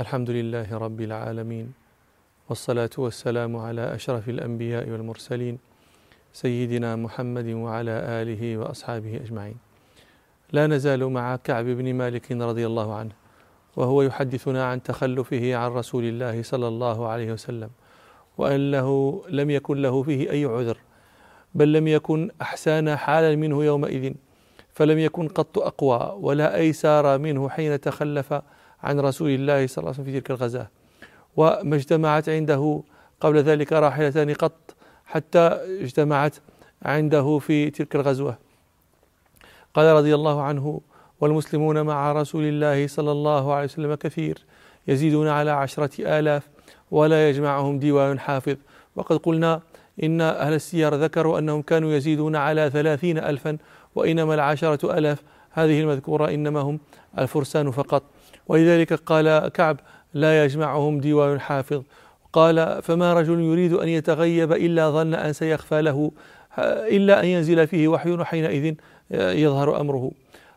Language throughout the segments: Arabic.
الحمد لله رب العالمين والصلاة والسلام على أشرف الأنبياء والمرسلين سيدنا محمد وعلى آله وأصحابه أجمعين. لا نزال مع كعب بن مالك رضي الله عنه وهو يحدثنا عن تخلفه عن رسول الله صلى الله عليه وسلم وأنه لم يكن له فيه أي عذر بل لم يكن أحسان حالا منه يومئذ فلم يكن قط أقوى ولا أيسار منه حين تخلف عن رسول الله صلى الله عليه وسلم في تلك الغزاة. وما اجتمعت عنده قبل ذلك راحلتان قط حتى اجتمعت عنده في تلك الغزوة. قال رضي الله عنه والمسلمون مع رسول الله صلى الله عليه وسلم كثير يزيدون على عشرة آلاف ولا يجمعهم ديوان حافظ. وقد قلنا إن أهل السير ذكروا أنهم كانوا يزيدون على ثلاثين ألفا وإنما العشرة ألاف هذه المذكورة إنما هم الفرسان فقط. ولذلك قال كعب لا يجمعهم ديوان حافظ. قال فما رجل يريد أن يتغيب إلا ظن أن سيخفى له إلا أن ينزل فيه وحي وحينئذ يظهر أمره.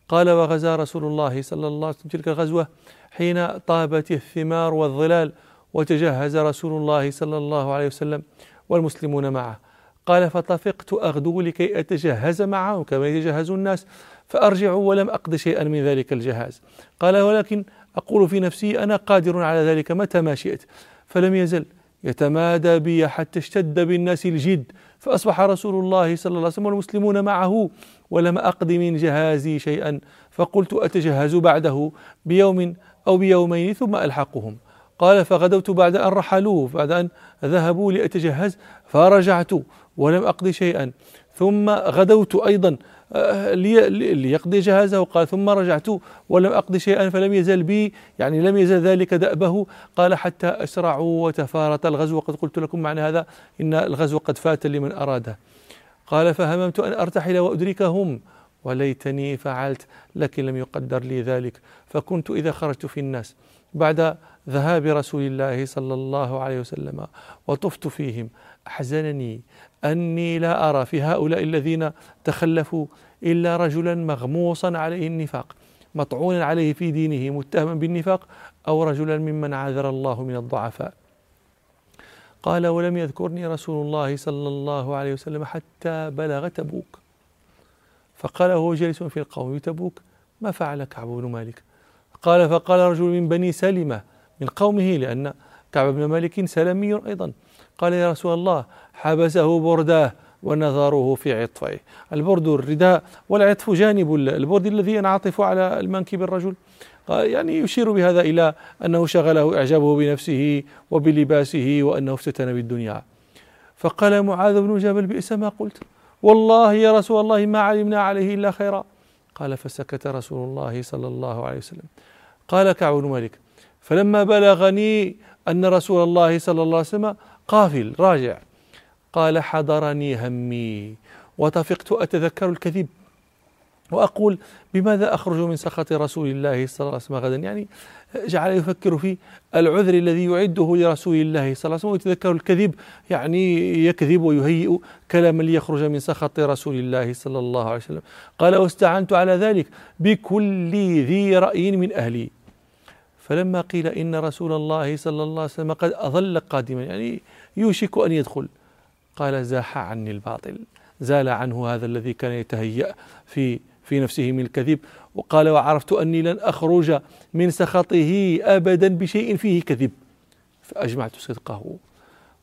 قال وغزا رسول الله صلى الله عليه وسلم تلك الغزوة حين طابت الثمار والظلال وتجهز رسول الله صلى الله عليه وسلم والمسلمون معه. قال فطفقت أغدو لكي أتجهز معهم كما يتجهز الناس. فأرجع ولم أقض شيئا من ذلك الجهاز. قال ولكن أقول في نفسي أنا قادر على ذلك متى ما شئت. فلم يزل. يتمادى بي حتى اشتد بالناس الجد. فأصبح رسول الله صلى الله عليه وسلم والمسلمون معه ولم أقض من جهازي شيئا. فقلت أتجهز بعده بيوم أو بيومين ثم ألحقهم. قال فغدوت بعد أن رحلوا بعد أن ذهبوا لأتجهز فرجعت ولم أقض شيئا. ثم غدوت أيضا. ليقضي جهازه قال ثم رجعت ولم أقضي شيئا فلم يزل بي يعني لم يزل ذلك دأبه. قال حتى أسرعوا وتفارت الغزو وقد قلت لكم معنى هذا إن الغزو قد فات لمن أراده. قال فهممت أن أرتحل وأدركهم وليتني فعلت لكن لم يقدر لي ذلك فكنت إذا خرجت في الناس. بعد ذهاب رسول الله صلى الله عليه وسلم وطفت فيهم أحزنني أني لا أرى في هؤلاء الذين تخلفوا إلا رجلا مغموصا عليه النفاق مطعونا عليه في دينه متهما بالنفاق أو رجلا ممن عذر الله من الضعفاء. قال ولم يذكرني رسول الله صلى الله عليه وسلم حتى بلغ تبوك. فقال وهو جالس في القوم تبوك ما فعل كعب بن مالك؟ قال فقال رجل من بني سلمة من قومه لأن كعب بن مالك سلمي أيضا. قال يا رسول الله حبسه برداه ونظره في عطفه. البرد الرداء والعطف جانب البرد الذي ينعطف على المنكب الرجل. يعني يشير بهذا إلى أنه شغله إعجابه بنفسه وبلباسه وأنه افتتن بالدنيا. فقال معاذ بن جبل بئس ما قلت. والله يا رسول الله ما علمنا عليه إلا خيرا. قال فسكت رسول الله صلى الله عليه وسلم. قال كعب بن مالك فلما بلغني أن رسول الله صلى الله عليه وسلم قافل راجع قال حضرني همي وطفقت أتذكر الكذب وأقول بماذا أخرج من سخط رسول الله صلى الله عليه وسلم غدا؟ يعني جعل يفكر في العذر الذي يعده لرسول الله صلى الله عليه وسلم ويتذكر الكذب يعني يكذب ويهيئ كلاما ليخرج من سخط رسول الله صلى الله عليه وسلم. قال واستعنت على ذلك بكل ذي رأي من أهلي. فلما قيل إن رسول الله صلى الله عليه وسلم قد أظل قادما يعني يوشك أن يدخل. قال زاح عني الباطل. زال عنه هذا الذي كان يتهيأ في في نفسه من الكذب وقال وعرفت أني لن أخرج من سخطه أبدا بشيء فيه كذب. فأجمعت صدقه.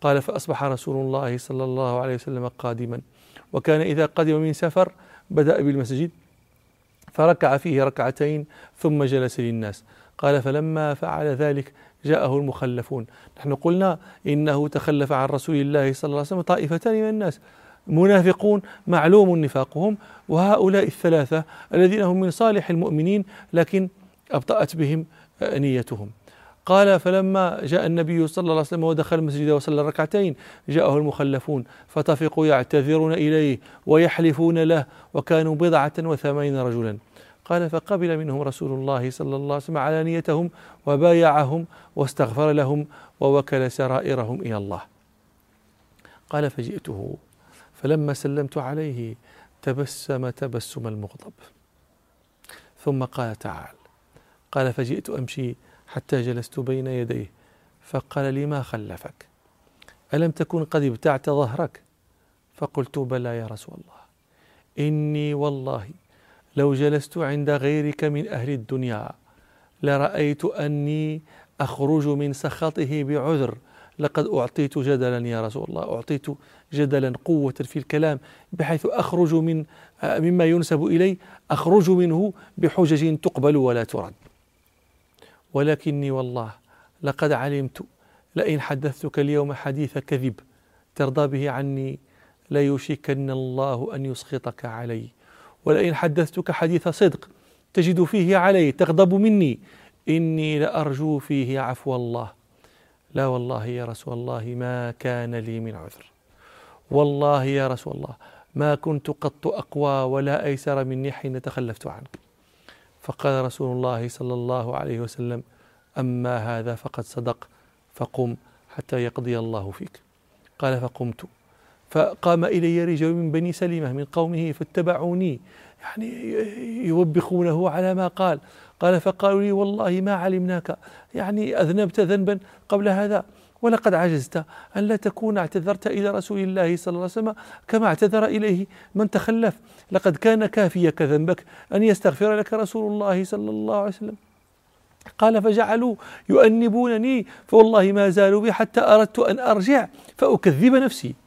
قال فأصبح رسول الله صلى الله عليه وسلم قادما. وكان إذا قدم من سفر بدأ بالمسجد فركع فيه ركعتين ثم جلس للناس. قال فلما فعل ذلك جاءه المخلفون. نحن قلنا إنه تخلف عن رسول الله صلى الله عليه وسلم طائفتان من الناس. منافقون معلوم نفاقهم وهؤلاء الثلاثة الذين هم من صالح المؤمنين لكن أبطأت بهم نيتهم. قال فلما جاء النبي صلى الله عليه وسلم ودخل المسجد وصلى ركعتين جاءه المخلفون فطفقوا يعتذرون إليه ويحلفون له وكانوا بضعة وثمانين رجلا. قال فقبل منهم رسول الله صلى الله عليه وسلم علانيتهم وبايعهم واستغفر لهم ووكل سرائرهم إلى الله. قال فجئته. فلما سلمت عليه تبسم تبسم المغضب. ثم قال تعال. قال فجئت أمشي حتى جلست بين يديه. فقال لي ما خلفك؟ ألم تكن قد ابتعت ظهرك؟ فقلت بلى يا رسول الله. إني والله لو جلست عند غيرك من أهل الدنيا لرأيت أني أخرج من سخطه بعذر. لقد أعطيت جدلا يا رسول الله أعطيت جدلا قوة في الكلام بحيث أخرج من مما ينسب إلي أخرج منه بحجج تقبل ولا ترد. ولكني والله لقد علمت لئن حدثتك اليوم حديث كذب ترضى به عني ليوشكن الله أن يسخطك علي. ولئن حدثتك حديث صدق تجد فيه علي تغضب مني. إني لأرجو فيه عفو الله. لا والله يا رسول الله ما كان لي من عذر. والله يا رسول الله ما كنت قط أقوى ولا أيسر مني حين تخلفت عنك. فقال رسول الله صلى الله عليه وسلم أما هذا فقد صدق فقم حتى يقضي الله فيك. قال فقمت. فقام إلي رجال من بني سلمة من قومه فاتبعوني يعني يوبخونه على ما قال. قال فقالوا لي والله ما علمناك يعني أذنبت ذنبا قبل هذا ولقد عجزت أن لا تكون اعتذرت إلى رسول الله صلى الله عليه وسلم كما اعتذر إليه من تخلف. لقد كان كافيك ذنبك أن يستغفر لك رسول الله صلى الله عليه وسلم. قال فجعلوا يؤنبونني فوالله ما زالوا بي حتى أردت أن أرجع فأكذب نفسي.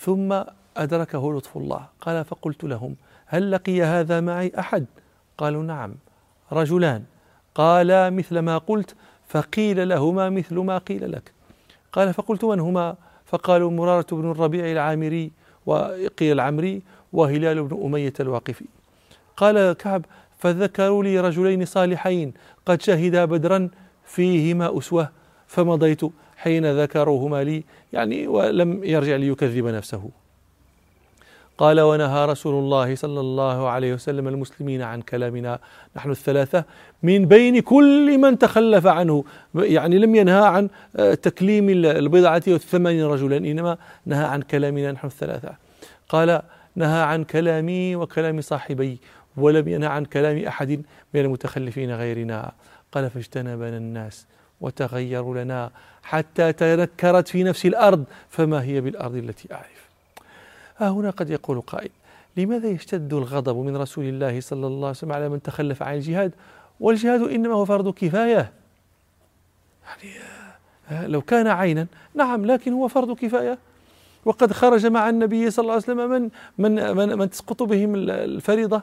ثم أدركه لطف الله. قال فقلت لهم هل لقي هذا معي أحد؟ قالوا نعم. رجلان. قالا مثل ما قلت فقيل لهما مثل ما قيل لك. قال فقلت من هما؟ فقالوا مرارة بن الربيع العامري وقيل العمري وهلال بن أمية الواقفي. قال كعب فذكروا لي رجلين صالحين قد شهدا بدرا فيهما أسوة فمضيت حين ذكروهما لي يعني ولم يرجع ليكذب نفسه. قال ونهى رسول الله صلى الله عليه وسلم المسلمين عن كلامنا. نحن الثلاثة من بين كل من تخلف عنه. يعني لم ينهى عن آه، تكليم البضعة والثمانين رجلا إنما نهى عن كلامنا نحن الثلاثة. قال نهى عن كلامي وكلام صاحبي ولم ينهى عن كلام أحد من المتخلفين غيرنا. قال فاجتنبنا الناس. وتغيروا لنا حتى تنكرت في نفس الأرض فما هي بالأرض التي أعرف؟ ها هنا قد يقول قائل لماذا يشتد الغضب من رسول الله صلى الله عليه وسلم على من تخلف عن الجهاد؟ والجهاد إنما هو فرض كفاية. يعني آه، لو كان عينا نعم لكن هو فرض كفاية. وقد خرج مع النبي صلى الله عليه وسلم من من من, من تسقط بهم الفريضة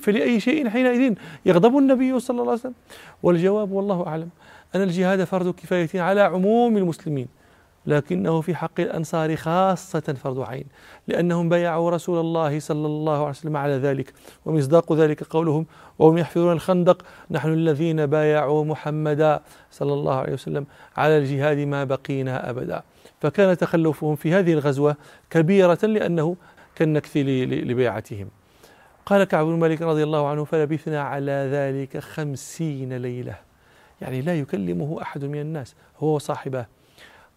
فلأي شيء حينئذ يغضب النبي صلى الله عليه وسلم. والجواب والله أعلم أن الجهاد فرض كفاية على عموم المسلمين لكنه في حق الأنصار خاصة فرض عين لأنهم بايعوا رسول الله صلى الله عليه وسلم على ذلك ومصداق ذلك قولهم وهم يحفرون الخندق نحن الذين بايعوا محمدا صلى الله عليه وسلم على الجهاد ما بقينا أبدا. فكان تخلفهم في هذه الغزوة كبيرة لأنه كالنكث لبيعتهم. قال كعب بن مالك رضي الله عنه فلبثنا على ذلك خمسين ليلة. يعني لا يكلمه أحد من الناس هو وصاحبه.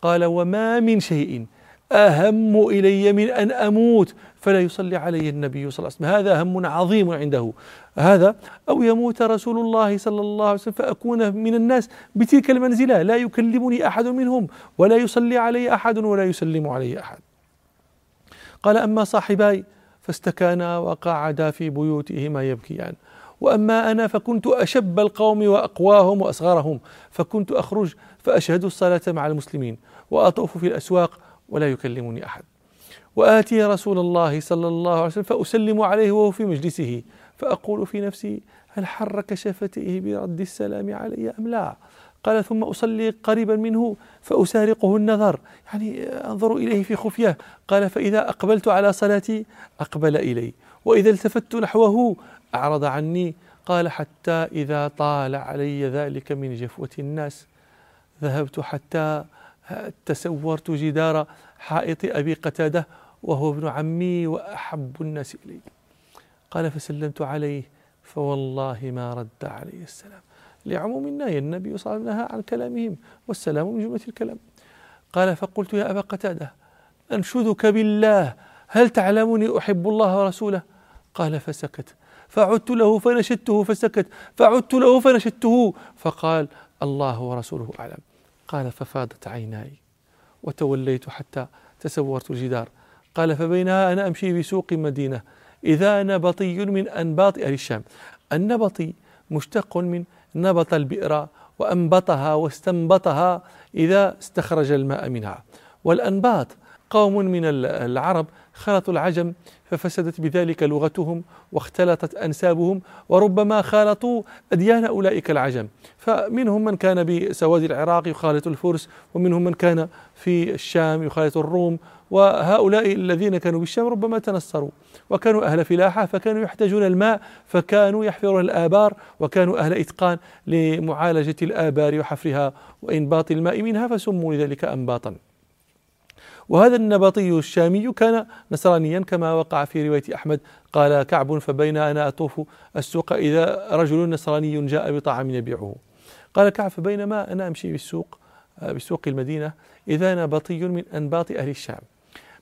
قال وما من شيء أهم إلي من أن أموت فلا يصلي علي النبي صلى الله عليه وسلم. هذا هم عظيم عنده. هذا أو يموت رسول الله صلى الله عليه وسلم فأكون من الناس بتلك المنزلة لا يكلمني أحد منهم ولا يصلي علي أحد ولا يسلم علي أحد. قال أما صاحباي فاستكانا وقعدا في بيوتهما يبكيان. وأما أنا فكنت أشب القوم وأقواهم واصغرهم فكنت أخرج فأشهد الصلاة مع المسلمين وأطوف في الأسواق ولا يكلمني أحد. وآتي رسول الله صلى الله عليه وسلم فأسلم عليه وهو في مجلسه فأقول في نفسي هل حرك شفتيه برد السلام علي أم لا؟ قال ثم أصلي قريبا منه فأسارقه النظر يعني أنظر إليه في خفية. قال فإذا أقبلت على صلاتي أقبل إلي وإذا التفت نحوه أعرض عني قال حتى إذا طال علي ذلك من جفوة الناس ذهبت حتى تسورت جدار حائط أبي قتادة وهو ابن عمي وأحب الناس إلي. قال فسلمت عليه فوالله ما رد علي السلام. لعموم النهي النبي صلى الله عليه وسلم نهى عن كلامهم والسلام من جملة الكلام. قال فقلت يا أبا قتادة أنشدك بالله هل تعلمني أحب الله ورسوله؟ قال فسكت. فعدت له فنشدته فسكت. فعدت له فنشدته. فقال الله ورسوله أعلم. قال ففاضت عيناي وتوليت حتى تسورت الجدار. قال فبينها أنا أمشي بسوق مدينة. إذا نبطي من أنباط أهل الشام. النبطي مشتق من نبط البئر وأنبطها واستنبطها إذا استخرج الماء منها. والأنباط قوم من العرب خلطوا العجم ففسدت بذلك لغتهم واختلطت أنسابهم وربما خالطوا أديان أولئك العجم. فمنهم من كان بسواد العراق يخالط الفرس ومنهم من كان في الشام يخالط الروم وهؤلاء الذين كانوا بالشام ربما تنصروا. وكانوا أهل فلاحة فكانوا يحتاجون الماء فكانوا يحفرون الآبار وكانوا أهل إتقان لمعالجة الآبار وحفرها وإنباط الماء منها فسموا لذلك أنباطا. وهذا النبطي الشامي كان نصرانيا كما وقع في رواية أحمد قال كعب فبين أنا أطوف السوق إذا رجل نصراني جاء بطعام يبيعه. قال كعب فبينما أنا أمشي بالسوق بسوق المدينة؟ إذا نبطي من أنباط أهل الشام.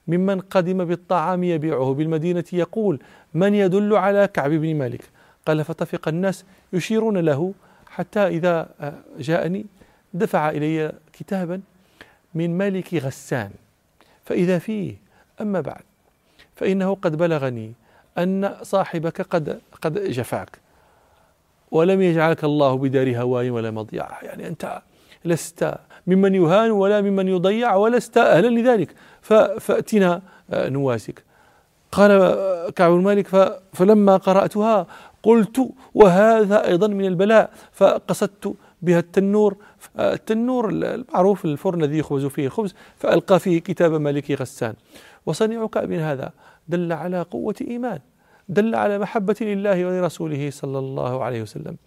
ممن قدم بالطعام يبيعه بالمدينة يقول من يدل على كعب بن مالك؟ قال فطفق الناس يشيرون له حتى إذا جاءني دفع إلي كتابا من ملك غسان. فإذا فيه أما بعد فإنه قد بلغني أن صاحبك قد قد جفاك ولم يجعلك الله بدار هواي ولا مضيعة يعني أنت لست ممن يهان ولا ممن يضيع ولست أهلا لذلك. فأتنا آه، نواسك. قال آه، كعب بن مالك فلما قرأتها قلت وهذا أيضا من البلاء فقصدت بها التنور التنور المعروف الفرن الذي يخبز فيه الخبز فألقى فيه كتاب مالك غسان. وصنيع كعب هذا؟ دل على قوة إيمان دل على محبة لله ولرسوله صلى الله عليه وسلم.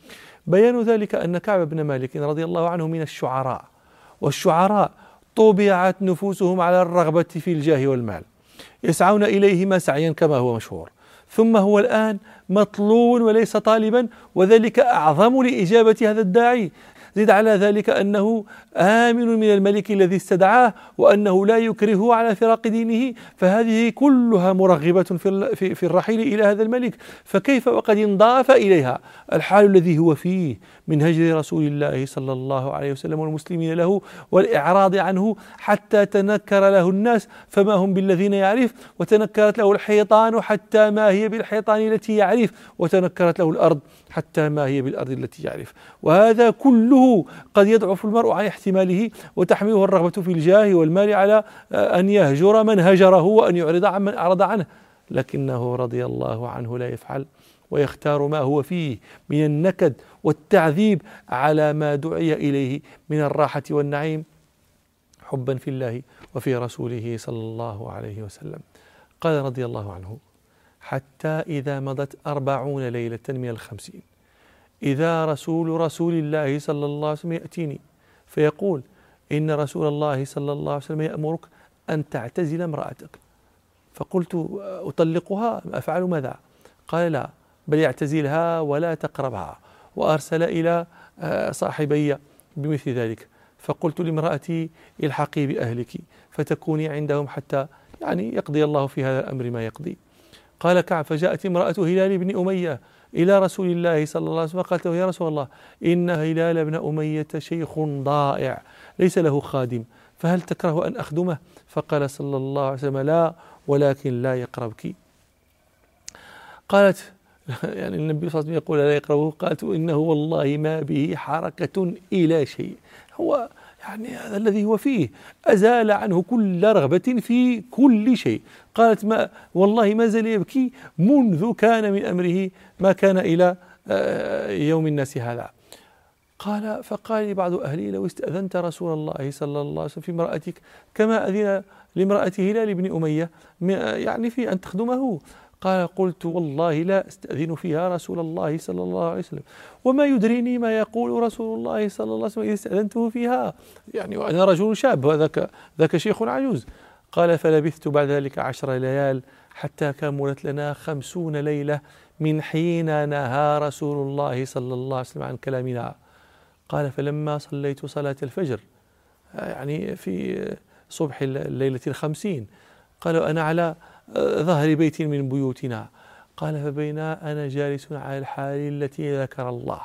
بيان ذلك أن كعب بن مالك رضي الله عنه من الشعراء والشعراء طبعت نفوسهم على الرغبة في الجاه والمال يسعون إليهما سعيا كما هو مشهور. ثم هو الآن مطلوب وليس طالبا وذلك أعظم لإجابة هذا الداعي زد على ذلك أنه آمن من الملك الذي استدعاه وأنه لا يكرهه على فراق دينه فهذه كلها مرغبة في في الرحيل إلى هذا الملك. فكيف وقد انضاف إليها؟ الحال الذي هو فيه من هجر رسول الله صلى الله عليه وسلم والمسلمين له والإعراض عنه حتى تنكر له الناس فما هم بالذين يعرف؟ وتنكرت له الحيطان حتى ما هي بالحيطان التي يعرف وتنكرت له الأرض. حتى ما هي بالأرض التي يعرف. وهذا كله قد يضعف المرء عن احتماله وتحمله الرغبة في الجاه والمال على أن يهجر من هجره وأن يعرض عن من أعرض عنه. لكنه رضي الله عنه لا يفعل ويختار ما هو فيه من النكد والتعذيب على ما دعي إليه من الراحة والنعيم حبا في الله وفي رسوله صلى الله عليه وسلم. قال رضي الله عنه حتى إذا مضت أربعون ليلة من الخمسين. إذا رسول رسول الله صلى الله عليه وسلم يأتيني فيقول إن رسول الله صلى الله عليه وسلم يأمرك أن تعتزل امرأتك. فقلت أطلقها؟ أفعل ماذا؟ قال لا بل يعتزلها ولا تقربها. وأرسل إلى آه، صاحبي بمثل ذلك. فقلت لامرأتي الحقي بأهلك فتكوني عندهم حتى يعني يقضي الله في هذا الأمر ما يقضي. قال كعب فجاءت امرأة هلال بن أمية إلى رسول الله صلى الله عليه وسلم قالت له يا رسول الله إن هلال بن أمية شيخ ضائع ليس له خادم فهل تكره أن أخدمه؟ فقال صلى الله عليه وسلم لا ولكن لا يقربك. قالت يعني النبي صلى الله عليه وسلم يقول لا يقربه. قالت إنه والله ما به حركة إلى شيء. هو يعني هذا الذي هو فيه. أزال عنه كل رغبة في كل شيء. قالت ما والله ما زال يبكي منذ كان من أمره ما كان إلى آه، يوم الناس هذا. قال فقال لي بعض أهلي لو استأذنت رسول الله صلى الله عليه وسلم في امرأتك كما أذن لامرأة هلال بن أمية يعني في أن تخدمه. قال قلت والله لا أستأذن فيها رسول الله صلى الله عليه وسلم. وما يدريني ما يقول رسول الله صلى الله عليه وسلم إذا استأذنته فيها. يعني وأنا رجل شاب وذاك ذاك شيخ عجوز. قال فلبثت بعد ذلك عشر ليال حتى كملت لنا خمسون ليلة من حين نهى رسول الله صلى الله عليه وسلم عن كلامنا. قال فلما صليت صلاة الفجر يعني في صبح الليلة الخمسين قالوا أنا على ظهر بيت من بيوتنا. قال فبينا أنا جالس على الحال التي ذكر الله.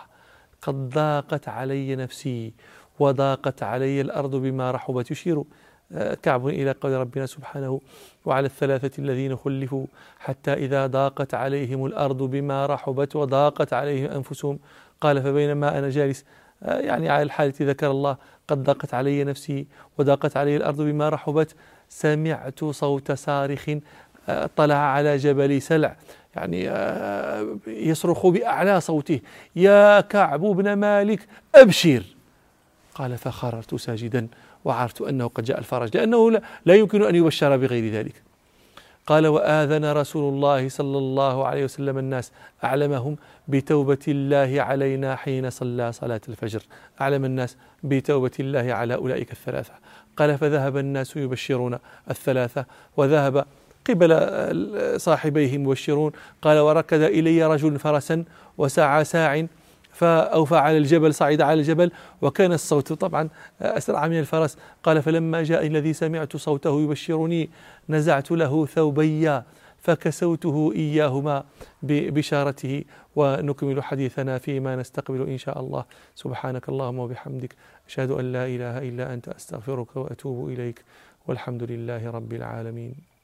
قد ضاقت علي نفسي وضاقت علي الأرض بما رحبت يشير. آه، كعب إلى قول ربنا سبحانه وعلى الثلاثة الذين خلفوا حتى إذا ضاقت عليهم الأرض بما رحبت وضاقت عليهم أنفسهم. قال فبينما أنا جالس آه، يعني على الحالة ذكر الله. قد ضاقت علي نفسي وضاقت علي الأرض بما رحبت. سمعت صوت صارخ آه، طلع على جبل سلع. يعني يصرخ بأعلى صوته. يا كعب بن مالك أبشر. قال فخررت ساجدا وعرفت أنه قد جاء الفرج لأنه لا يمكن أن يبشر بغير ذلك. قال وآذن رسول الله صلى الله عليه وسلم الناس أعلمهم بتوبة الله علينا حين صلى صلاة الفجر. أعلم الناس بتوبة الله على أولئك الثلاثة. قال فذهب الناس يبشرون الثلاثة وذهب قبل صاحبيه مبشرون. قال وركد إلي رجل فرسا وسعى ساع فأوفى على الجبل صعد على الجبل وكان الصوت طبعا أسرع من الفرس. قال فلما جاء الذي سمعت صوته يبشرني نزعت له ثوبي فكسوته إياهما ببشارته ونكمل حديثنا فيما نستقبل إن شاء الله. سبحانك اللهم وبحمدك أشهد أن لا إله إلا أنت أستغفرك وأتوب إليك والحمد لله رب العالمين.